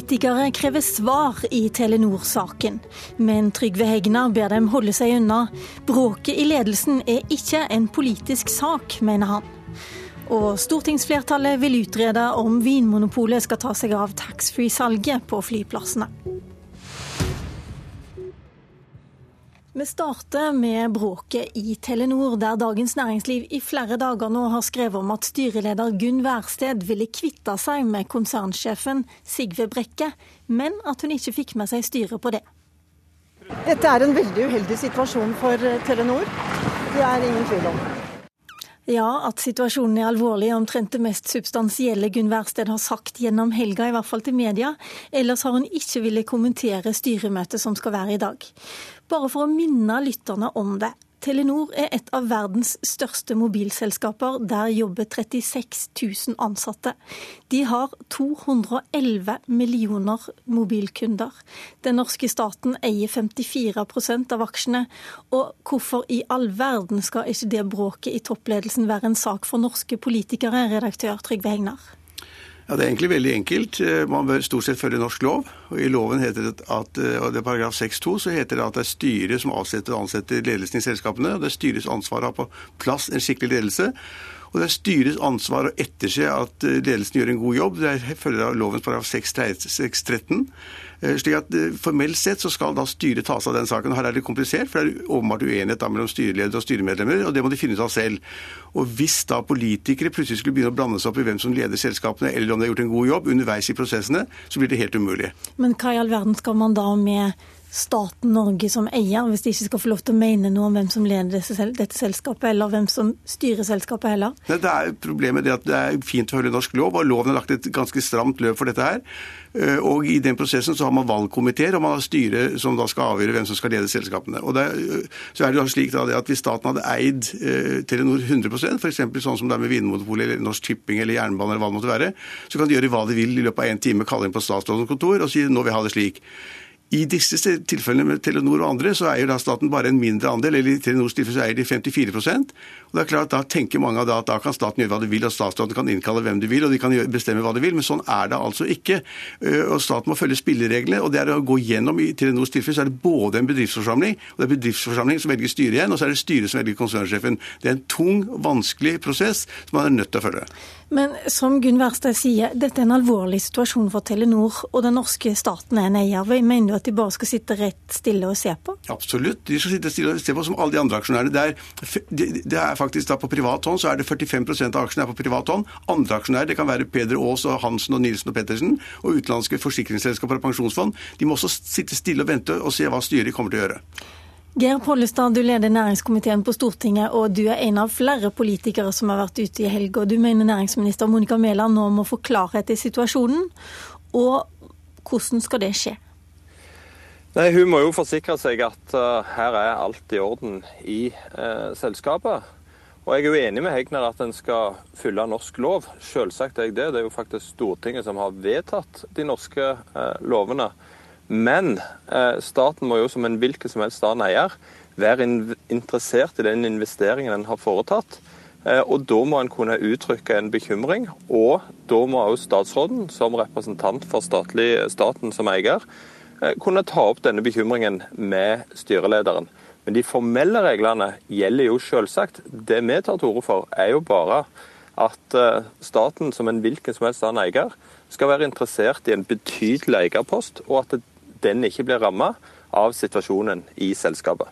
Politikere krever svar i Telenor-saken, men Trygve Hegna ber dem holde seg unna. Bråket i ledelsen er ikke en politisk sak, mener han. Og stortingsflertallet vil utrede om Vinmonopolet skal ta seg av taxfree-salget på flyplassene. Vi starter med bråket i Telenor, der Dagens Næringsliv i flere dager nå har skrevet om at styreleder Gunn Wærsted ville kvitte seg med konsernsjefen Sigve Brekke, men at hun ikke fikk med seg styret på det. Dette er en veldig uheldig situasjon for Telenor. Det er ingen tvil om. Ja, at situasjonen er alvorlig, er omtrent det mest substansielle Gunn Wærsted har sagt gjennom helga, i hvert fall til media. Ellers har hun ikke villet kommentere styremøtet som skal være i dag. Bare for å minne lytterne om det. Telenor er et av verdens største mobilselskaper. Der jobber 36 000 ansatte. De har 211 millioner mobilkunder. Den norske staten eier 54% av aksjene. Og hvorfor i all verden skal ikke det bråket i toppledelsen være en sak for norske politikere, redaktør Trygve Hegnar? Ja, Det er egentlig veldig enkelt. Eh, man bør stort sett følge norsk lov. og I loven heter det at, eh, og det er paragraf 6-2 så heter det at det er styret som avsetter og ansetter ledelsen i selskapene. og Det er styrets ansvar å ha på plass en skikkelig ledelse. Og det er styrets ansvar å etterse at eh, ledelsen gjør en god jobb. Det følger av lovens paragraf 6-13. Eh, slik at eh, Formelt sett så skal da styret ta seg av den saken. Her er det komplisert, for det er åpenbart uenighet mellom styreleder og styremedlemmer, og det må de finne ut av selv. Og Hvis da politikere plutselig skulle begynne å blande seg opp i hvem som leder selskapene, eller om de har gjort en god jobb underveis i prosessene, så blir det helt umulig. Men hva i all verden skal man da med staten Norge som eier, hvis de ikke skal få lov til å mene noe om hvem som leder dette selskapet, eller hvem som styrer selskapet heller? Det er Problemet det at det er fint å følge norsk lov, og loven har lagt et ganske stramt løp for dette her. Eh, og I den prosessen så har man valgkomiteer og man har styre som da skal avgjøre hvem som skal lede selskapene. Og det, så er det da slik da at Hvis staten hadde eid eh, Telenor 100% f.eks. sånn som det er med Vinmonopolet eller Norsk Tipping eller jernbane, eller hva det måtte være, så kan de gjøre hva de vil i løpet av en time, kalle inn på statsrådens kontor og si nå vil jeg ha det slik. I disse tilfellene med Telenor og andre så eier da staten bare en mindre andel, eller i Telenors tilfelle så eier de 54% og det er klart, Da tenker mange at da kan staten gjøre hva de vil, og statsråden kan innkalle hvem de vil, og de kan bestemme hva de vil, men sånn er det altså ikke. Eh, og Staten må følge spillereglene, og det er å gå gjennom i Telenors tilfelle så er det både en bedriftsforsamling, og det er bedriftsforsamling som velger styret igjen, og så er det styret som velger konsernsjefen. Det er en tung, vanskelig prosess som man er nødt til å følge. Men som Gunn Wærstad sier, dette er en alvorlig situasjon for Telenor, og den norske staten er en eier. Mener du at de bare skal sitte rett stille og se på? Absolutt, de skal sitte stille og se på som alle de andre aksjonærene. Det er, det er faktisk da på privat hånd så er det 45 av aksjene er på privat hånd. Andre aksjonærer, det kan være Peder Aas og Hansen og Nilsen og Pettersen, og utenlandske forsikringsselskaper og pensjonsfond, de må også sitte stille og vente og se hva styret kommer til å gjøre. Geir Pollestad, du leder næringskomiteen på Stortinget, og du er en av flere politikere som har vært ute i helga. Du mener næringsminister Monica Mæland nå må få klarhet i situasjonen. Og hvordan skal det skje? Nei, Hun må jo forsikre seg at uh, her er alt i orden i uh, selskapet. Og Jeg er jo enig med Hegnar at en skal følge norsk lov. Selvsagt er jeg det. Det er jo faktisk Stortinget som har vedtatt de norske uh, lovene. Men eh, staten må jo som en hvilken som helst annen eier være interessert i den investeringen en har foretatt. Eh, og Da må en kunne uttrykke en bekymring, og da må også statsråden, som representant for statlig, staten som eier, eh, kunne ta opp denne bekymringen med styrelederen. Men de formelle reglene gjelder jo selvsagt. Det vi tar til orde for, er jo bare at staten som en hvilken som helst annen eier skal være interessert i en betydelig eierpost, og at den ikke blir ramma av situasjonen i selskapet.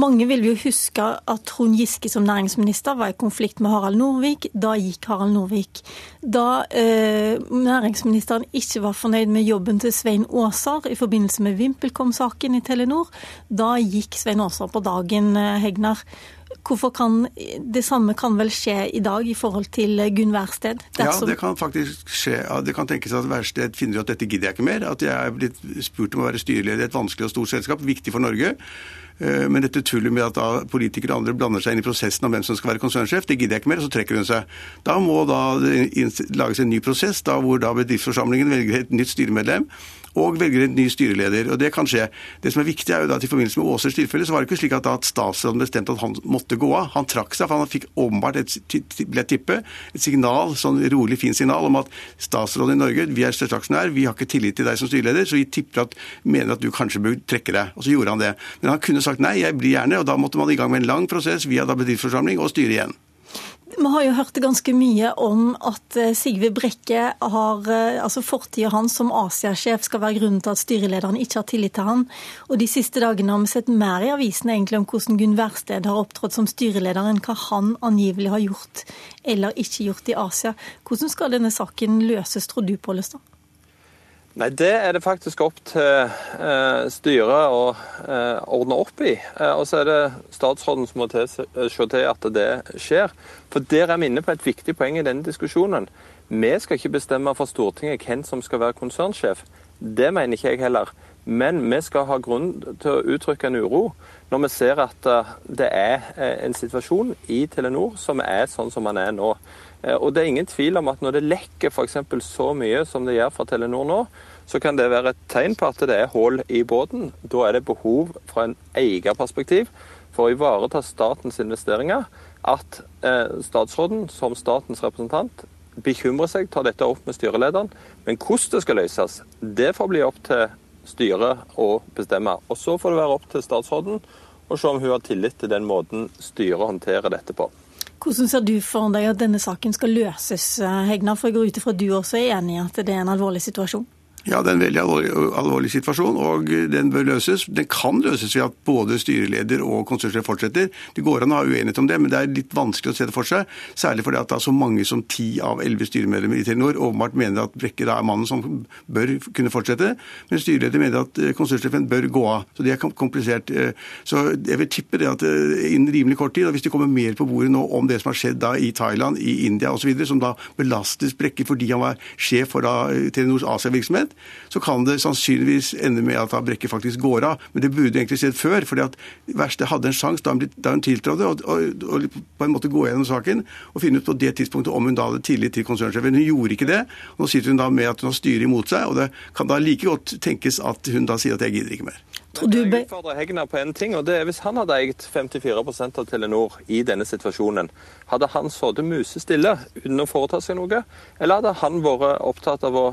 Mange vil jo huske at Trond Giske som næringsminister var i konflikt med Harald Norvik. Da gikk Harald Norvik. Da eh, næringsministeren ikke var fornøyd med jobben til Svein Aasar i forbindelse med VimpelCom-saken i Telenor, da gikk Svein Aasar på dagen, eh, Hegnar. Hvorfor kan Det samme kan vel skje i dag i forhold til Gunn Wærsted? Ja, det kan faktisk skje. Det kan tenkes at Wærsted finner ut at dette gidder jeg ikke mer. At jeg er blitt spurt om å være styreleder i et vanskelig og stort selskap, viktig for Norge. Eh, men dette tullet med at da politikere og andre blander seg inn i prosessen om hvem som skal være konsernsjef, det gidder jeg ikke mer, og så trekker hun seg. Da må da lages en ny prosess da hvor da bedriftsforsamlingen velger et nytt styremedlem. Og velger en ny styreleder. og Det kan skje. Det som er viktig er jo at I forbindelse med Åsers tilfelle så var det ikke slik at, at statsråden bestemte at han måtte gå av. Han trakk seg, for han fikk åpenbart et, vil tippe, et signal, sånn rolig, fint signal om at statsråden i Norge, vi er største aksjonær, vi har ikke tillit til deg som styreleder, så vi tipper at, mener at du kanskje bør trekke deg. Og så gjorde han det. Men han kunne sagt nei, jeg blir gjerne, og da måtte man i gang med en lang prosess via bedriftsforsamling og styre igjen. Vi har jo hørt ganske mye om at eh, Sigve Brekke har eh, altså Fortida hans som Asia-sjef skal være grunnen til at styrelederen ikke har tillit til han. Og De siste dagene har vi sett mer i avisene egentlig om hvordan Gunn Wærsted har opptrådt som styreleder enn hva han angivelig har gjort eller ikke gjort i Asia. Hvordan skal denne saken løses, tror du, Pollestad? Nei, Det er det faktisk opp til eh, styret å eh, ordne opp i. Eh, og så er det statsråden som må se til at det skjer. For Der er vi inne på et viktig poeng i denne diskusjonen. Vi skal ikke bestemme for Stortinget hvem som skal være konsernsjef. Det mener ikke jeg heller. Men vi skal ha grunn til å uttrykke en uro når vi ser at eh, det er eh, en situasjon i Telenor som er sånn som den er nå. Eh, og det er ingen tvil om at når det lekker f.eks. så mye som det gjør fra Telenor nå, så kan det være et tegn på at det er hull i båten. Da er det behov fra en eierperspektiv for å ivareta statens investeringer at statsråden som statens representant bekymrer seg, tar dette opp med styrelederen. Men hvordan det skal løses, det får bli opp til styret å bestemme. Og så får det være opp til statsråden å se om hun har tillit til den måten styret håndterer dette på. Hvordan ser du for deg at denne saken skal løses, Hegna? For jeg går ut ifra at du også er enig i at det er en alvorlig situasjon? Ja, det er en veldig alvorlig, alvorlig, situasjon, og den bør løses. Den kan løses ved at både styreleder og konsernsjef fortsetter. Det går an å ha uenighet om det, men det er litt vanskelig å se det for seg. Særlig fordi at så mange som ti av elleve styremedlemmer i Telenor åpenbart mener at Brekke da er mannen som bør kunne fortsette, men styreleder mener at eh, konsernsjefen bør gå av. Så det er komplisert. Eh, så jeg vil tippe det at eh, innen rimelig kort tid, og hvis det kommer mer på bordet nå om det som har skjedd da i Thailand, i India osv., som da belastes Brekke fordi han var sjef for da Telenors Asia-virksomhet, så kan det sannsynligvis ende med at Brekke faktisk går av. Men det burde egentlig skjedd før. fordi at verste hadde en sjanse da hun, da hun tiltrådte, å på en måte gå gjennom saken og finne ut på det tidspunktet om hun da hadde tillit til konsernsjefen. Hun gjorde ikke det. og Nå sitter hun da med at hun har styret imot seg, og det kan da like godt tenkes at hun da sier at jeg gidder ikke mer. Men jeg utfordrer Hegnar på en ting, og det er Hvis han hadde eid 54% av Telenor i denne situasjonen, hadde han sittet musestille uten å foreta seg noe, eller hadde han vært opptatt av å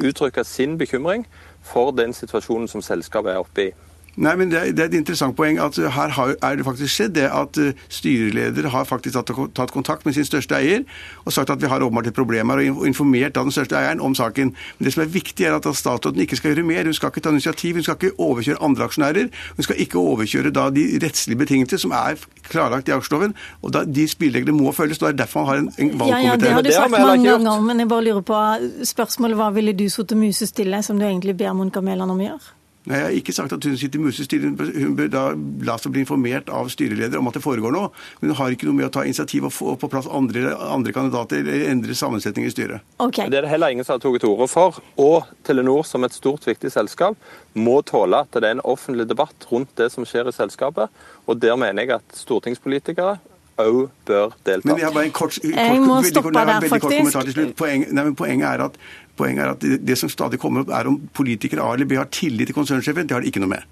uttrykke sin bekymring for den situasjonen som selskapet er oppe i. Nei, men det er, det er, et interessant poeng at her har, er det faktisk skjedd det at uh, styreleder har faktisk tatt, tatt, kontakt med sin største eier og sagt at vi har åpenbart et problem her, og informert den største eieren om saken. Men det som er viktig, er at statsråden ikke skal gjøre mer. Hun skal ikke ta initiativ, hun skal ikke overkjøre andre aksjonærer. Hun skal ikke overkjøre da de rettslige betingelser som er klarlagt i aksjeloven. og da, De spillereglene må følges. og Det er derfor man har en, en valgkomité. Ja, ja, det har du sagt mange ganger, men jeg bare lurer på spørsmålet hva ville du sittet musestille, som du egentlig ber Monica Mæland om å gjøre? Nei, Jeg har ikke sagt at hun sitter i musestyreren. Hun bør da la seg bli informert av styreleder om at det foregår noe. Men hun har ikke noe med å ta initiativ og få på plass andre, andre kandidater eller endre sammensetning i styret. Okay. Det er det heller ingen som har tatt til orde for. Og Telenor som et stort, viktig selskap må tåle at det er en offentlig debatt rundt det som skjer i selskapet. Og der mener jeg at stortingspolitikere òg bør delta. Men jeg, har bare en kort, kort, jeg må stoppe der, faktisk. Poeng, nei, poenget er at Poenget er at det, det som stadig kommer opp, er om politikere A eller B har tillit til konsernsjefen. Det har de ikke noe med.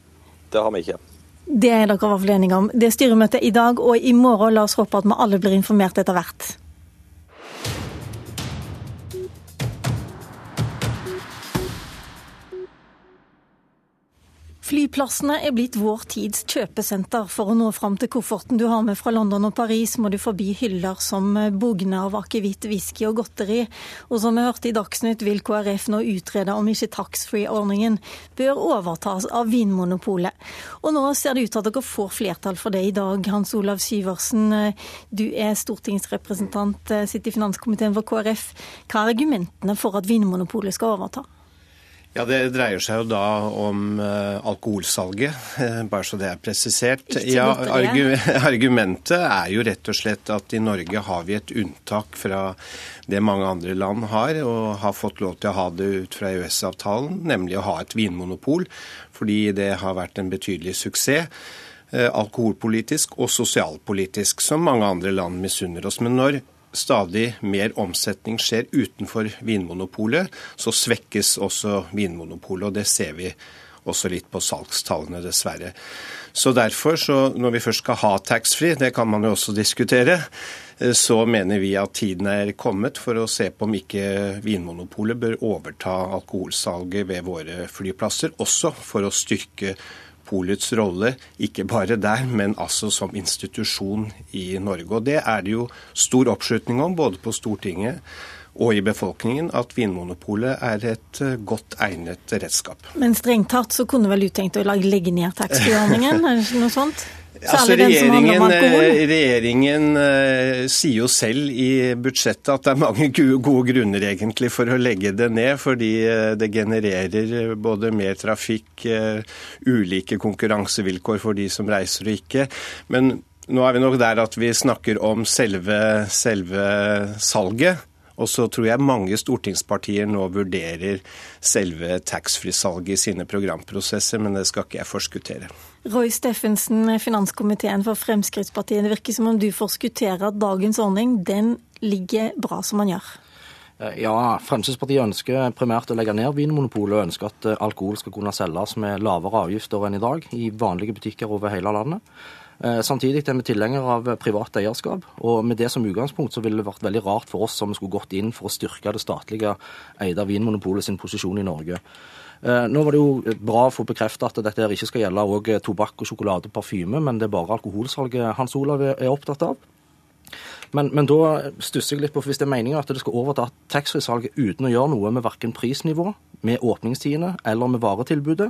Det har vi ikke. Det er dere i hvert fall enige om. Det er styremøtet i dag og i morgen. La oss håpe at vi alle blir informert etter hvert. Flyplassene er blitt vår tids kjøpesenter. For å nå fram til kofferten du har med fra London og Paris, må du forbi hyller som bugner av akevitt, whisky og godteri. Og som vi hørte i Dagsnytt, vil KrF nå utrede om ikke taxfree-ordningen bør overtas av Vinmonopolet. Og nå ser det ut til at dere får flertall for det i dag. Hans Olav Syversen, du er stortingsrepresentant, sitter i finanskomiteen for KrF. Hva er argumentene for at Vinmonopolet skal overta? Ja, Det dreier seg jo da om uh, alkoholsalget, uh, bare så det er presisert. Ja, argu Argumentet er jo rett og slett at i Norge har vi et unntak fra det mange andre land har, og har fått lov til å ha det ut fra EØS-avtalen, nemlig å ha et vinmonopol, fordi det har vært en betydelig suksess. Uh, alkoholpolitisk og sosialpolitisk, som mange andre land misunner oss. Men når stadig mer omsetning skjer utenfor Vinmonopolet, så svekkes også Vinmonopolet. Og det ser vi også litt på salgstallene, dessverre. Så derfor, så når vi først skal ha taxfree, det kan man jo også diskutere, eh, så mener vi at tiden er kommet for å se på om ikke Vinmonopolet bør overta alkoholsalget ved våre flyplasser, også for å styrke polets rolle, ikke bare der, men altså som institusjon i Norge. Og Det er det jo stor oppslutning om, både på Stortinget og i befolkningen at Vinmonopolet er et eh, godt egnet redskap. Men strengt tatt så kunne vel du tenkt å legge ned taxfree-ordningen, er ikke noe sånt? Altså, regjeringen, eh, regjeringen uh, sier jo selv i budsjettet at det er mange gode grunner egentlig for å legge det ned, fordi uh, det genererer både mer trafikk, uh, ulike konkurransevilkår for de som reiser og ikke. Men nå er vi nok der at vi snakker om selve, selve salget. Og så tror jeg mange stortingspartier nå vurderer selve taxfree-salget i sine programprosesser, men det skal ikke jeg forskuttere. Roy Steffensen, finanskomiteen for Fremskrittspartiet. Det virker som om du forskutterer at dagens ordning den ligger bra som man gjør? Eh, ja, Fremskrittspartiet ønsker primært å legge ned Vinmonopolet og ønsker at eh, alkohol skal kunne selges med lavere avgifter enn i dag i vanlige butikker over hele landet. Eh, samtidig er vi tilhengere av privat eierskap. og Med det som utgangspunkt så ville det vært veldig rart for oss om vi skulle gått inn for å styrke det statlige eide Vinmonopolet sin posisjon i Norge. Eh, nå var det jo bra å få bekreftet at dette ikke skal gjelde også tobakk, og sjokolade og parfyme, men det er bare alkoholsalget Hans Olav er opptatt av. Men, men, da stusser jeg litt på, hvis det er meningen at det skal overta taxfree-salget uten å gjøre noe med verken prisnivå, med åpningstidene eller med varetilbudet,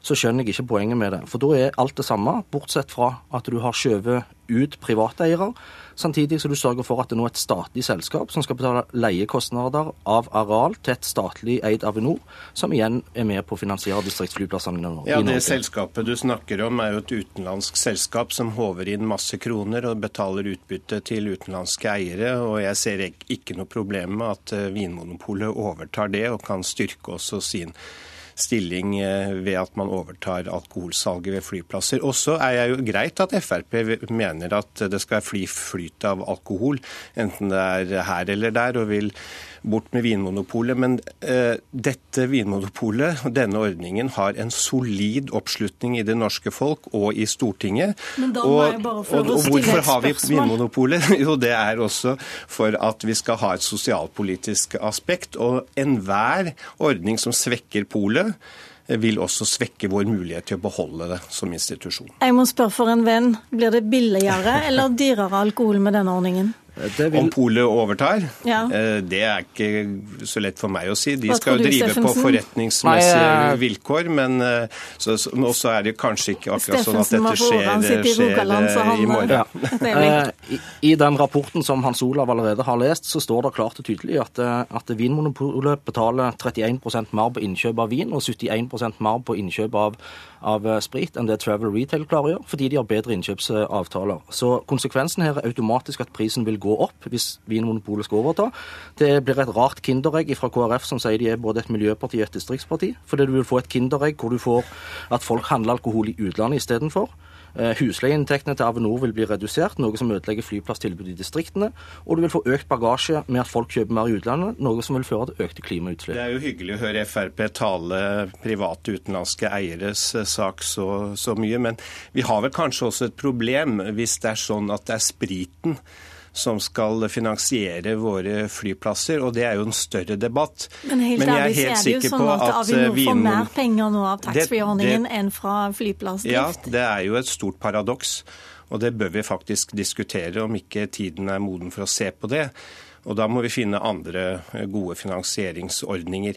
så skjønner jeg ikke poenget med det. For da er alt det samme, bortsett fra at du har skjøvet ut private eiere, samtidig som du sørger for at det nå er et statlig selskap som skal betale leiekostnader av areal til et statlig eid Avinor, som igjen er med på å finansiere distriktsflyplassene i Norge. Ja, Det selskapet du snakker om er jo et utenlandsk selskap som håver inn masse kroner og betaler utbytte til utenlandske eiere, og jeg ser ikke noe problem med at eh, Vinmonopolet overtar det og kan styrke også sin stilling eh, ved at man overtar alkoholsalget ved flyplasser. Og så er det jo greit at Frp mener at det skal være fri flyt av alkohol, enten det er her eller der, og vil bort med Vinmonopolet. Men uh, dette Vinmonopolet, denne ordningen, har en solid oppslutning i det norske folk og i Stortinget. Og, og, og hvorfor har vi Vinmonopolet? Jo, det er også for at vi skal ha et sosialpolitisk aspekt. Og enhver ordning som svekker polet, vil også svekke vår mulighet til å beholde det som institusjon. Jeg må spørre for en venn, blir det billigere eller dyrere alkohol med denne ordningen? Vil... Om polet overtar? Ja. Eh, det er ikke så lett for meg å si. De skal jo drive på forretningsmessige Nei, vilkår, men eh, så, så, også er det kanskje ikke akkurat sånn at dette skjer, skjer i morgen. Ja. I, I, den rapporten som Hans Olav allerede har lest, så står det klart og tydelig at, eh, at Vinmonopolet betaler 31 mer på innkjøp av vin og 71% mer på innkjøp av av eh, sprit enn det Travel Retail klarer å gjøre, fordi de har bedre innkjøpsavtaler. Så konsekvensen her er automatisk at prisen vil gå opp hvis Vinmonopolet skal overta. Det blir et rart kinderegg fra KrF som sier de er både et miljøparti og et distriktsparti. Fordi du vil få et kinderegg hvor du får at folk handler alkohol i utlandet istedenfor. Eh, husleieinntektene til Avinor vil bli redusert, noe som ødelegger flyplasstilbudet i distriktene. Og du vil få økt bagasje med at folk kjøper mer i utlandet, noe som vil føre til økte klimautslipp. Det er jo hyggelig å høre Frp tale private utenlandske eieres sak så, så mye, men vi har vel kanskje også et problem hvis det er sånn at det er spriten som skal finansiere våre flyplasser, og det er jo en større debatt. Men helt Men så er det jo sånn at, at Avinor får mer penger nå av taxfree-ordningen enn fra flyplassdrift. Ja, det er jo et stort paradoks. Og det bør vi faktisk diskutere, om ikke tiden er moden for å se på det. Og da må vi finne andre gode finansieringsordninger.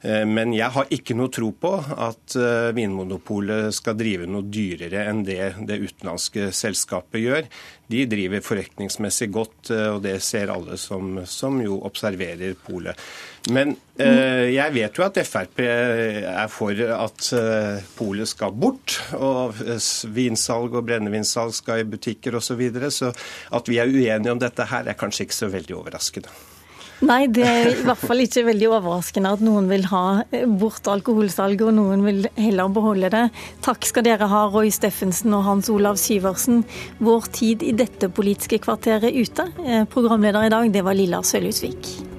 Eh, men jeg har ikke noe tro på at eh, Vinmonopolet skal drive noe dyrere enn det det utenlandske selskapet gjør. De driver forretningsmessig godt, eh, og det ser alle som, som jo observerer polet. Men eh, jeg vet jo at Frp er for at eh, polet skal bort, og vinsalg og brennevinsalg skal i butikker osv. Så, videre, så at vi er uenige om dette her, er kanskje ikke så veldig overraskende. Nei, det er i hvert fall ikke veldig overraskende at noen vil ha bort alkoholsalget, og noen vil heller beholde det. Takk skal dere ha, Roy Steffensen og Hans Olav Syversen. Vår tid i dette politiske kvarteret ute. Eh, programleder i dag, det var Lilla Sølhusvik.